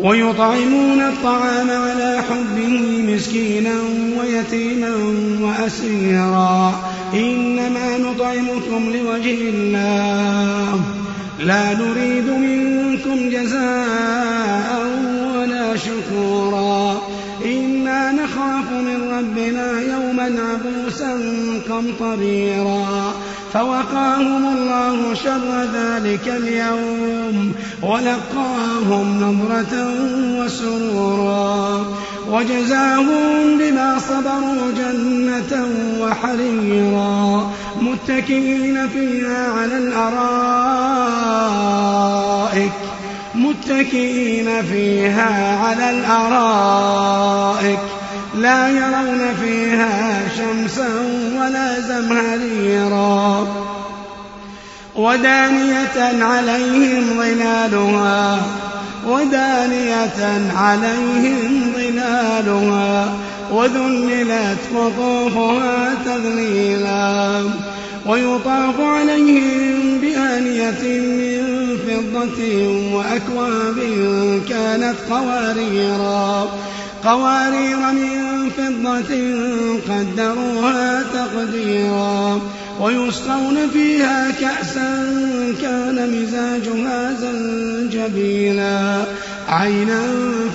ويطعمون الطعام على حبه مسكينا ويتيما وأسيرا. إنما نطعمكم لوجه الله. لا نريد منكم جزاء ولا شكورا. إنا نخاف من ربنا يوما عبوسا قمطريرا. فوقاهم الله شر ذلك اليوم ولقاهم نظرة وسرورا وجزاهم بما صبروا جنة وحريرا متكئين فيها على الأرائك متكئين فيها على الأرائك. لا يرون فيها شمسا ولا زمهريرا. ودانية عليهم ظلالها. ودانية عليهم ظلالها. وذللت قطوفها تذليلا. ويطاف عليهم بآنية من فضة وأكواب كانت قواريرا. قوارير من فضة قدروها تقديرا ويسقون فيها كأسا كان مزاجها زنجبيلا. عينا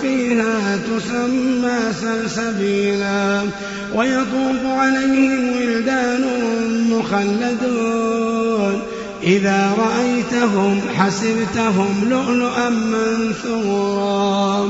فيها تسمى سلسبيلا. ويطوف عليهم ولدان مخلدون. إذا رأيتهم حسبتهم لؤلؤا منثورا.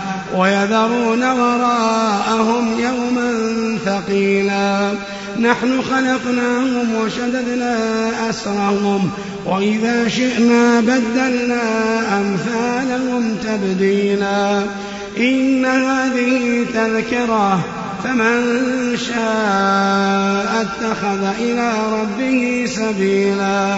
ويذرون وراءهم يوما ثقيلا. نحن خلقناهم وشددنا أسرهم وإذا شئنا بدلنا أمثالهم تبديلا. إن هذه تذكرة فمن شاء اتخذ إلى ربه سبيلا.